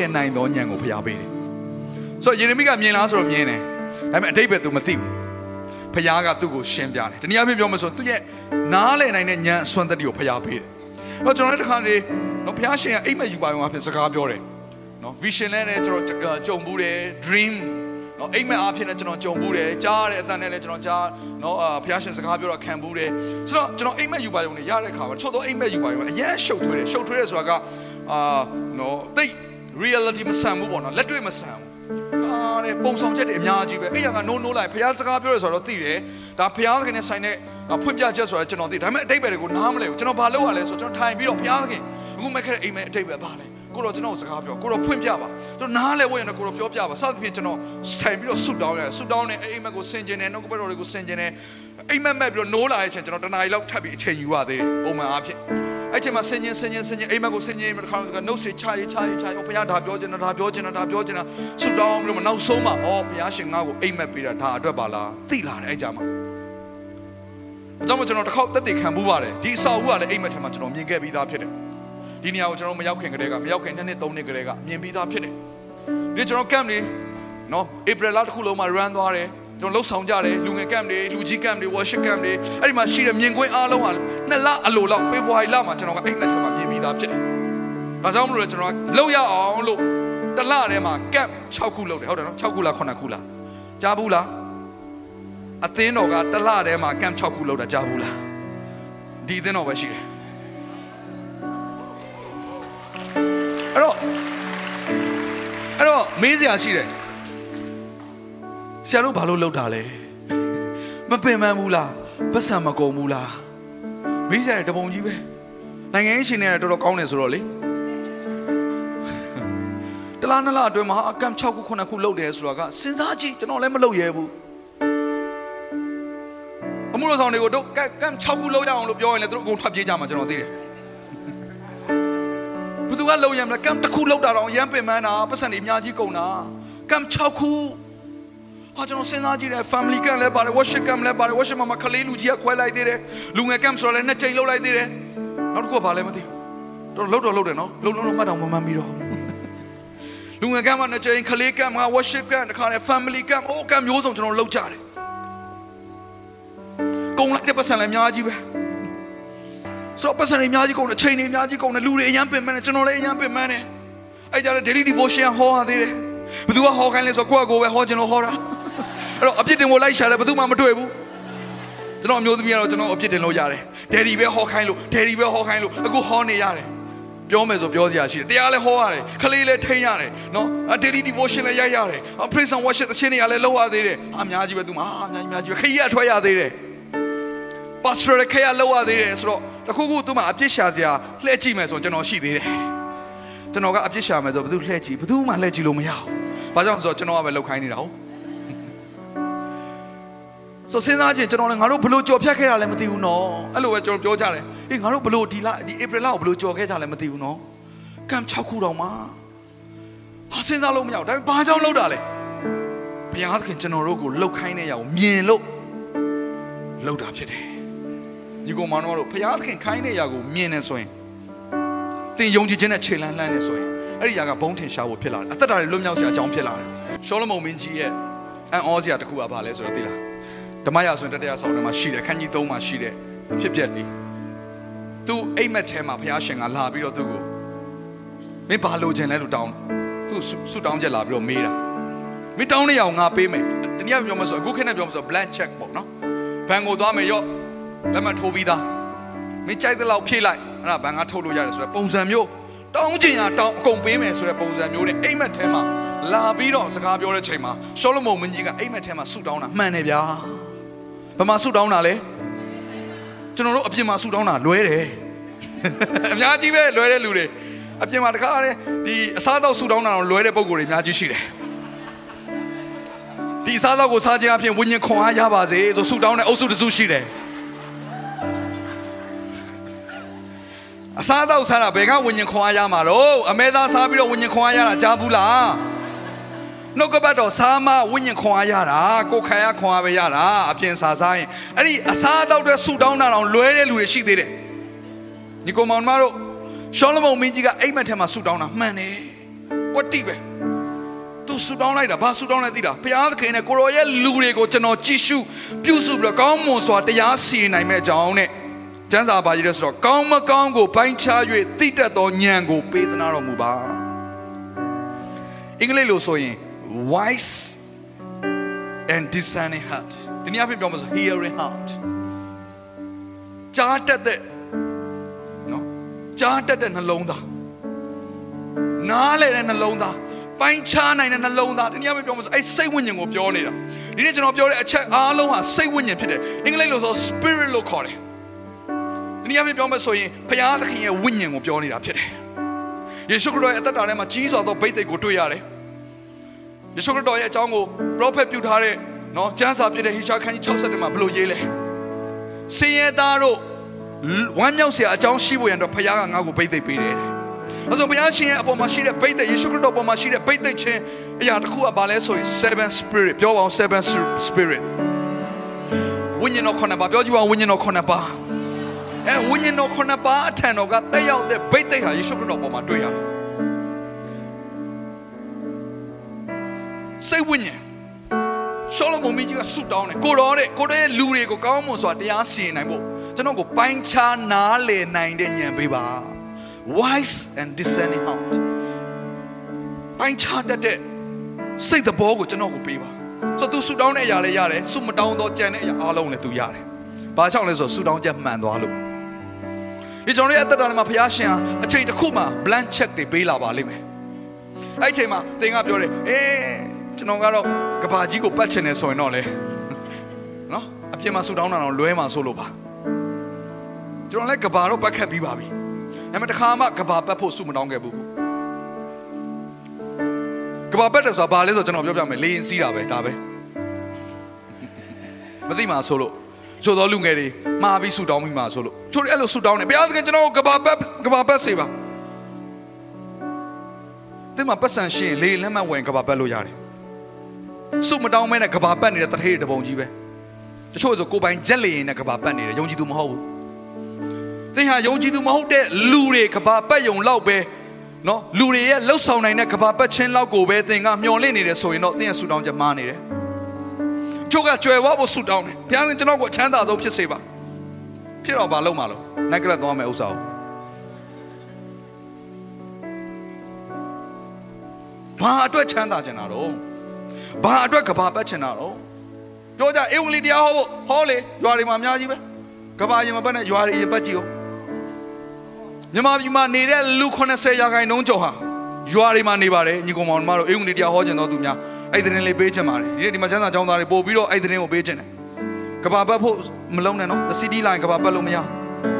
ယ်နားလည်နိုင်သောဉာဏ်ကိုဖျားပေးတယ်ဆိုတော့ယေရမိကမြင်လားဆိုတော့မြင်တယ်ဒါပေမဲ့အတိတ်ပဲ तू မသိဘူးဖျားကသူ့ကိုရှင်းပြတယ်တနည်းအားဖြင့်ပြောမယ်ဆိုသူ့ရဲ့နားလည်နိုင်တဲ့ဉာဏ်အစွမ်းတတ္တိကိုဖျားပေးတယ်တော့ကျွန်တော်လည်းတစ်ခါလေနော်ဖျားရှင်ကအိမ်မက်ယူပါအောင်အဖြစ်စကားပြောတယ်နော် vision နဲ့လည်းကျွန်တော်ကြုံဘူးတယ် dream နော်အိမ်မက်အားဖြင့်လည်းကျွန်တော်ကြုံဘူးတယ်ကြားရတဲ့အတန်နဲ့လည်းကျွန်တော်ကြားနော်အာဖျားရှင်စကားပြောတော့ခံဘူးတယ်ဆိုတော့ကျွန်တော်အိမ်မက်ယူပါရုံနဲ့ရတဲ့ခါမှာချို့တော့အိမ်မက်ယူပါရုံအရင်ရှုပ်ထွေးတယ်ရှုပ်ထွေးတယ်ဆိုတာကအာနော်သိ reality မဆန်ဘူးပေါ့နော်လက်တွေ့မဆန်ဘူးဟာတဲ့ပုံဆောင်ချက်တွေအများကြီးပဲအဲ့ရကနိုးနိုးလိုက်ဖះစကားပြောရဆိုတော့သိတယ်ဒါဖះသခင်နဲ့ဆိုင်တဲ့ဖွင့်ပြချက်ဆိုတာကျွန်တော်သိဒါပေမဲ့အတိတ်ပဲတွေကိုနားမလဲဘူးကျွန်တော်ဘာလုပ်ရလဲဆိုကျွန်တော်ထိုင်ပြီးတော့ဖះသခင်အခုမဲ့ခဲ့တဲ့အိမ်မဲအတိတ်ပဲပါလဲကိုတော့ကျွန်တော်စကားပြောကိုတော့ဖွင့်ပြပါကျွန်တော်နားလဲဝင်ရင်ကိုတော့ပြောပြပါစသဖြင့်ကျွန်တော်ထိုင်ပြီးတော့ဆုတောင်းရတယ်ဆုတောင်းနေအိမ်မက်ကိုဆင်ကျင်တယ်နှုတ်ကပတ်တော်တွေကိုဆင်ကျင်တယ်အိမ်မက်မက်ပြီးတော့နိုးလာတဲ့အချိန်ကျွန်တော်တနားရီလောက်ထပ်ပြီးအချိန်ယူရသေးတယ်ပုံမှန်အားဖြင့် အဲ့ချိန်မှာဆင်ញင်ဆင်ញင်ဆင်ញင်အိမ်မက်ကိုဆင်ញင်ပြီးတစ်ခါကနှုတ်စေချရေးချရေးချရေးဘုရားဒါပြောချင်တာဒါပြောချင်တာဒါပြောချင်တာဆုတောင်းပြီးတော့နောက်ဆုံးမှာအော်ဘုရားရှင်ငါ့ကိုအိမ်မက်ပေးတာဒါအတွက်ပါလားသိလာတယ်အဲ့ကြမှာတော့ကျွန်တော်တစ်ခေါက်တက်တည်ခံမှုပါတယ်ဒီအစာအုပ်ကလည်းအိမ်မက်ထဲမှာကျွန်တော်မြင်ခဲ့ပြီးသားဖြစ်တယ်ဒီနေရာကိုကျွန်တော်မရောက်ခင်ကတည်းကမရောက်ခင်နှစ်နှစ်သုံးနှစ်ကတည်းကမြင်ပြီးသားဖြစ်တယ်ဒီကျွန်တော် camp လေးနော် April လတစ်ခုလုံးမှာ run သွားတယ် ကျွန်တော်လှုပ်ဆောင်ကြတယ်လူငယ် camp တွေလူကြီး camp တွေ worship camp တွေအဲ့ဒီမှာရှိတဲ့မြင်ကွင်းအားလုံးဟာနှစ်လအလိုလောက် February လမှာကျွန်တော်ကအိမ်မက်ထဲမှာမြင်ပြီးသားဖြစ်တယ်ဒါကြောင့်မလို့လဲကျွန်တော်ကလှုပ်ရအောင်လို့တလထဲမှာ camp 6ခုလုပ်တယ်ဟုတ်တယ်နော်6ခုလား9ခုလားကြားဘူးလားအသင်းတော်ကတလထဲမှာ camp 6ခုလုပ်တာကြားဘူးလားဒီအသင်းတော်ပဲရှိတယ်အဲ့တော့အဲ့တော့မေးစရာရှိတယ် ဆရာတို့ဘာလို့လှုပ်တာလဲမပင်ပန်းဘူးလားပတ်စံမကုန်ဘူးလားမေးစရာတပုံကြီးပဲနိုင်ငံရေးရှင်တွေကတော်တော်ကောင်းတယ်ဆိုတော့လေတလားနလားအတွင်းမှာအကန့်6ခု9ခုလှုပ်တယ်ဆိုတာကစဉ်းစားကြည့်ကျွန်တော်လည်းမလှုပ်ရဲဘူးအမှုတော်ဆောင်တွေကိုတို့ကန့်6ခုလှုပ်ရအောင်လို့ပြောရင်လည်းတို့အကုန်ထွက်ပြေးကြမှာကျွန်တော်သိတယ်ဘသူကလှုပ်ရမလဲကန့်တစ်ခုလှုပ်တာတော့ရမ်းပင်ပန်းတာပတ်စံတွေအများကြီးကုန်တာကန့်6ခု ဟာကျွန်တော်စဉ်းစားကြည့်တယ် family camp လည်းပါတယ် worship camp လည်းပါတယ် worship မှာကလေးလူကြီးကခွဲလိုက်သေးတယ်လူငယ် camp ဆိုတော့လည်းနှစ်ချိန်လှုပ်လိုက်သေးတယ်နောက်တစ်ခုကဘာလဲမသိဘူးတော့လှုပ်တော့လှုပ်တယ်နော်လှုပ်လှုပ်တော့မှတ်တော့မမှန်ပြီးတော့လူငယ် camp မှာနှစ်ချိန်ကလေး camp မှာ worship camp တခါလေ family camp ဟို camp မျိုးစုံကျွန်တော်လှုပ်ကြတယ်ကုန်လိုက်တဲ့ပတ်စံလည်းအများကြီးပဲဆိုတော့ပတ်စံတွေအများကြီးကုန်တယ်ချိန်တွေအများကြီးကုန်တယ်လူတွေအရန်ပင်ပန်းတယ်ကျွန်တော်လည်းအရန်ပင်ပန်းတယ်အဲ့ကြတဲ့ daily devotion ဟောရသေးတယ်ဘယ်သူကဟောခိုင်းလဲဆိုကိုယ့်အကိုပဲဟောခြင်းလို့ဟောတာ အဲ့တော့အပြစ်တင်ကိုလိုက်ရှာတယ်ဘယ်သူမှမတွေ့ဘူးကျွန်တော်အမျိုးသမီးကတော့ကျွန်တော်အပြစ်တင်လို့ရတယ်ဒယ်ဒီပဲဟောခိုင်းလို့ဒယ်ဒီပဲဟောခိုင်းလို့အခုဟောနေရတယ်ပြောမယ်ဆိုပြောစရာရှိတယ်တရားလည်းဟောရတယ်ခလေးလည်းထိန်းရတယ်နော် daily devotion လည်းရိုက်ရတယ် praise and worship သချင်းတွေကလည်းလုပ်ရသေးတယ်အများကြီးပဲသူမှာအများကြီးအများကြီးပဲခရီးအထွက်ရသေးတယ် pastor ခရီးလောက်ရသေးတယ်ဆိုတော့တခုခုသူမှာအပြစ်ရှာစရာလှည့်ကြည့်မယ်ဆိုကျွန်တော်ရှိသေးတယ်ကျွန်တော်ကအပြစ်ရှာမယ်ဆိုဘယ်သူလှည့်ကြည့်ဘယ်သူမှလှည့်ကြည့်လို့မရဘူးဘာကြောင့်ဆိုတော့ကျွန်တော်ကပဲလောက်ခိုင်းနေတာဟုတ် ဆိုစဉ်းစားချင်းကျွန်တော်လည်းငါတို့ဘလို့ကြော်ဖြတ်ခဲ့တာလည်းမသိဘူးနော်အဲ့လိုပဲကျွန်တော်ပြောကြတယ်အေးငါတို့ဘလို့ဒီလဒီ April လကိုဘလို့ကြော်ခဲ့ကြလည်းမသိဘူးနော်ကံ6ခုတောင်မှဟာစဉ်းစားလို့မရဘူးဒါပေမဲ့ဘာကြောင့်လောက်တာလဲဘုရားသခင်ကျွန်တော်တို့ကိုလှုပ်ခိုင်းတဲ့အရာကိုမြင်လို့လှုပ်တာဖြစ်တယ်ညီကောင်မတော်တို့ဘုရားသခင်ခိုင်းတဲ့အရာကိုမြင်နေဆိုရင်တင်ယုံကြည်ခြင်းနဲ့ခြေလှမ်းလှမ်းနေဆိုရင်အဲ့ဒီအရာကဘုံထင်ရှားဖို့ဖြစ်လာတယ်အသက်တာတွေလွတ်မြောက်စရာအကြောင်းဖြစ်လာတယ်ရှောလမုန်မင်းကြီးရဲ့အံ့ဩစရာတစ်ခုကဘာလဲဆိုတော့သိလား ဓမ္မရာဆိုရင်တတရားဆောင်ထဲမှာရှိတယ်ခန်းကြီး၃မှာရှိတယ်ဖြစ်ပျက်ပြီးသူအိမ်မက်ထဲမှာဘုရားရှင်ကလာပြီးတော့သူ့ကိုမင်းဘာလိုချင်လဲလို့တောင်းသူဆုတောင်းချက်လာပြီးတော့မေးတာမင်းတောင်းနေရအောင်ငါပေးမယ်တနည်းပြောမှဆိုအခုခေတ်နဲ့ပြောမှဆို blank check ပေါ့နော်ဘန်ကိုသွားမယ်ရော့လက်မှတ်ထိုးပြီးသားမင်းကြိုက်တဲ့လောက်ဖြည့်လိုက်အဲ့ဒါဘန်ကထုတ်လို့ရတယ်ဆိုတော့ပုံစံမျိုးတောင်းချင်ရတောင်းအကုန်ပေးမယ်ဆိုတဲ့ပုံစံမျိုးနဲ့အိမ်မက်ထဲမှာလာပြီးတော့စကားပြောတဲ့ချိန်မှာရှောလမုန်မင်းကြီးကအိမ်မက်ထဲမှာဆုတောင်းတာမှန်တယ်ဗျာ ဘယ်မှာဆုတောင်းတာလဲကျွန်တော်တို့အပြင်မှာဆုတောင်းတာလွဲတယ်အများကြီးပဲလွယ်တဲ့လူတွေအပြင်မှာတခါတည်းဒီအစားအသောက်ဆူတောင်းတာတော့လွယ်တဲ့ပုံကိုယ်တွေအများကြီးရှိတယ်ဒီအစားအသောက်ကိုစားခြင်းအပြင်ဝိညာဉ်ခွန်အားရပါစေဆိုဆူတောင်းတဲ့အုပ်စုတစ်စုရှိတယ်အစားအသောက်စားတာဘယ်ကဝိညာဉ်ခွန်အားရမှာတော့အမဲသားစားပြီးတော့ဝိညာဉ်ခွန်အားရတာကြားဘူးလား နှုတ်ကပတ်တော်စားမဝိညာဉ်ခွန်အားရတာကိုယ်ခံရခွန်အားပဲရတာအပြင်စားစားရင်အဲ့ဒီအစားအသောက်တွေဆူတောင်းတာတော့လွဲတဲ့လူတွေရှိသေးတယ်ညီကောင်မောင်မတို့ရှောလမုန်မင်းကြီးကအိမ်မက်ထဲမှာဆူတောင်းတာမှန်တယ်ဝတ်တိပဲသူဆူတောင်းလိုက်တာဘာဆူတောင်းလဲသိတာဘုရားသခင်နဲ့ကိုရောရဲ့လူတွေကိုကျွန်တော်ကြည့်ရှုပြုစုပြီးတော့ကောင်းမွန်စွာတရားစီရင်နိုင်မဲ့အကြောင်းနဲ့ကျမ်းစာပါကြီးတဲ့ဆိုတော့ကောင်းမကောင်းကိုပိုင်းခြား၍သိတတ်သောဉာဏ်ကိုပေးသနာတော်မူပါအင်္ဂလိပ်လိုဆိုရင် wise and discerning heart ဒီနေ့အဖြစ်ပြောမှာဆို hearing heart ကြားတတ်တဲ့နော်ကြားတတ်တဲ့နှလုံးသားနားလေတဲ့နှလုံးသားပိုင်းခြားနိုင်တဲ့နှလုံးသားဒီနေ့အဖြစ်ပြောမှာဆိုအဲ့စိတ်ဝိညာဉ်ကိုပြောနေတာဒီနေ့ကျွန်တော်ပြောတဲ့အချက်အားလုံးဟာစိတ်ဝိညာဉ်ဖြစ်တယ်အင်္ဂလိပ်လိုဆို spirit လို့ခေါ်တယ်ဒီနေ့အဖြစ်ပြောမှာဆိုရင်ဘုရားသခင်ရဲ့ဝိညာဉ်ကိုပြောနေတာဖြစ်တယ်ယေရှုခရစ်တော်ရဲ့အသက်တာထဲမှာကြီးစွာသောဗိသိက်ကိုတွေ့ရတယ် ယေရှုခရစ်တော်ရဲ့အကြောင်းကို prophet ပြုထားတဲ့နော်ကျမ်းစာဖြစ်တဲ့ဟေရှာခန်းကြီး60မှာဘယ်လိုရေးလဲစင်ရသားတို့ဝမ်းမြောက်စရာအကြောင်းရှိဖို့ရန်တော့ဖခင်ကငါ့ကိုဗိသိက်ပေးတယ်တဲ့။အဲဆိုဘုရားရှင်ရဲ့အပေါ်မှာရှိတဲ့ဗိသိက်ယေရှုခရစ်တော်အပေါ်မှာရှိတဲ့ဗိသိက်ချင်းအရာတစ်ခုကဘာလဲဆိုရင်7 spirit ပြောပါအောင်7 spirit ဝိညာဉ်တော်ခုနှစ်ပါးပြောကြည့်ပါဦးဝိညာဉ်တော်ခုနှစ်ပါးအဲဝိညာဉ်တော်ခုနှစ်ပါးအထံတော်ကတက်ရောက်တဲ့ဗိသိက်ဟာယေရှုခရစ်တော်အပေါ်မှာတွေ့ရတယ် စိတ်ဝိညာဉ်ရှောလမုန်မင်းကြီးကဆုတောင်းတယ်ကိုတော်တဲ့ကိုတော်ရဲ့လူတွေကိုကောင်းမွန်စွာတရားစီရင်နိုင်ဖို့ကျွန်တော်ကိုပိုင်းခြားနားလည်နိုင်တဲ့ဉာဏ်ပေးပါ wise and discerning heart ပိုင်းခြားတတ်တဲ့စိတ်သဘောကိုကျွန်တော်ကိုပေးပါဆိုတော့သူဆုတောင်းတဲ့အရာလည်းရတယ်ဆုမတောင်းတော့ကြံတဲ့အရာအားလုံးလည်းသူရတယ်ဘာကြောင့်လဲဆိုတော့ဆုတောင်းချက်မှန်သွားလို့ဒီကျွန်တော်ရဲ့အသက်တာထဲမှာဘုရားရှင်ဟာအချိန်တစ်ခုမှ blank check တွေပေးလာပါလိမ့်မယ်အဲ့ဒီအချိန်မှာသင်ကပြောတယ်အေး ကျွန်တော်ကတော့ကဘာကြီးကိုပတ်ချင်တယ်ဆိုရင်တော့လေနော်အပြင်မှာဆူတောင်းတာတော့လွဲမှာဆိုလို့ပါကျွန်တော်လည်းကဘာတော့ပတ်ခတ်ပြီးပါပြီဒါပေမဲ့တခါမှကဘာပတ်ဖို့ဆူမတောင်းခဲ့ဘူးကဘာပတ်တယ်ဆိုတာဘာလဲဆိုတော့ကျွန်တော်ပြောပြမယ်လေရင်စီးတာပဲဒါပဲမသိမှဆိုလို့ချို့တော်လူငယ်တွေမှားပြီးဆူတောင်းပြီးမှဆိုလို့ချို့တွေအဲ့လိုဆူတောင်းနေဘုရားသခင်ကျွန်တော်ကဘာပတ်ကဘာပတ်စေပါဒီမှာပတ်စံရှင်လေလက်မှတ်ဝင်ကဘာပတ်လို့ရတယ် စုမတောင်းမဲနဲ့ကဘာပတ်နေတဲ့တထေးတပုံကြီးပဲတချို့ဆိုကိုပိုင်ဂျက်လေရင်နဲ့ကဘာပတ်နေတယ်ယုံကြည်သူမဟုတ်ဘူးသင်ဟာယုံကြည်သူမဟုတ်တဲ့လူတွေကဘာပတ်ယုံလောက်ပဲနော်လူတွေရဲ့လှုပ်ဆောင်နိုင်တဲ့ကဘာပတ်ချင်းလောက်ကိုပဲသင်ကမျော်လင့်နေတယ်ဆိုရင်တော့သင်ရဲ့ဆူတောင်းချက်မှားနေတယ်ချို့ကကြွယ်ဝဖို့ဆူတောင်းတယ်ဘုရားသခင်ကျွန်တော်ကိုအချမ်းသာဆုံးဖြစ်စေပါဖြစ်တော့ဘာလုပ်မှာလို့နက်ကလတ်သွားမယ်ဥစ္စာကိုဘာအတွက်ချမ်းသာချင်တာတော့ ဘာအတွက်ကဘာပတ်ချင်တာတော့ပြောကြအေဝံလီတရားဟောဖို့ဟောလေရွာတွေမှာအများကြီးပဲကဘာရင်မပတ်နဲ့ရွာတွေရင်ပတ်ကြည့်အောင်မြန်မာပြည်မှာနေတဲ့လူ80ရာခိုင်နှုန်းကျော်ဟာရွာတွေမှာနေပါတယ်ညီကောင်မောင်တို့အေဝံလီတရားဟောကျင်တော်သူများအဲ့ဒီတဲ့လေးပေးချင်ပါတယ်ဒီနေ့ဒီမှာချမ်းသာကျောင်းသားတွေပို့ပြီးတော့အဲ့ဒီတဲ့ကိုပေးချင်တယ်ကဘာပတ်ဖို့မလုံးနဲ့နော် the city line ကဘာပတ်လို့မရ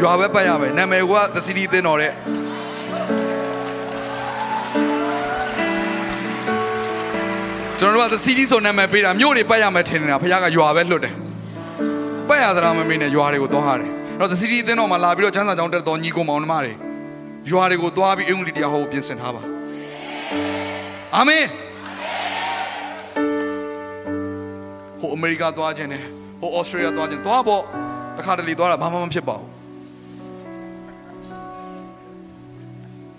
ရွာပဲပတ်ရမယ်နာမည်က the city သင်းတော်တဲ့ ကျွန်တော်တို့က the city ဆိုနာမည်ပေးတာမြို့တွေပတ်ရမယ်ထင်နေတာဖခင်ကရွာပဲလွတ်တယ်ပတ်ရသလားမမေးနဲ့ရွာတွေကိုသွားရတယ်အဲ့တော့ the city အသင်းတော်မှာလာပြီးတော့ချမ်းသာကြောင်းတက်တော်ညီကိုမောင်နှမတွေရွာတွေကိုသွားပြီးအင်္ဂလိပ်တရားဟောဖို့ပြင်ဆင်ထားပါအာမင်ဟိုအမေရိကသွားခြင်းနဲ့ဟိုဩစတြေးလျသွားခြင်းသွားပေါ့တခါတလေသွားတာဘာမှမဖြစ်ပါဘူး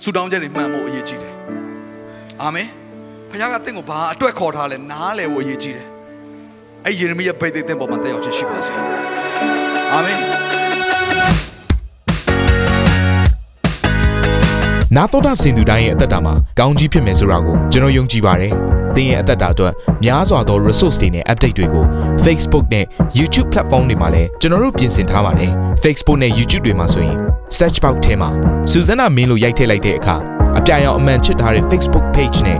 ဆူတောင်းချက်တွေမှန်ဖို့အရေးကြီးတယ်အာမင် ဖခင်ကတင့်ကိုဘာအတွက်ခေါ်ထားလဲနားလည်ဖို့အရေးကြီးတယ်အဲ့ယေရမိရဲ့ဗိတ်သိက်တဲ့ပေါ်မှာတက်ရောက်ခြင်းရှိပါစေအာမင်နာတော်တာစင်သူတိုင်းရဲ့အသက်တာမှာကောင်းကြီးဖြစ်မယ်ဆိုတာကိုကျွန်တော်ယုံကြည်ပါတယ်။သင်ရဲ့အသက်တာအတွက်များစွာသော resource တွေနဲ့ update တွေကို Facebook နဲ့ YouTube platform တွေမှာလည်းကျွန်တော်တို့ပြင်ဆင်ထားပါတယ်။ Facebook နဲ့ YouTube တွေမှာဆိုရင် search box ထဲမှာစုစွမ်းနာမင်းလို့ရိုက်ထည့်လိုက်တဲ့အခါအပြအယောင်အမှန်ချစ်ထားတဲ့ Facebook page နဲ့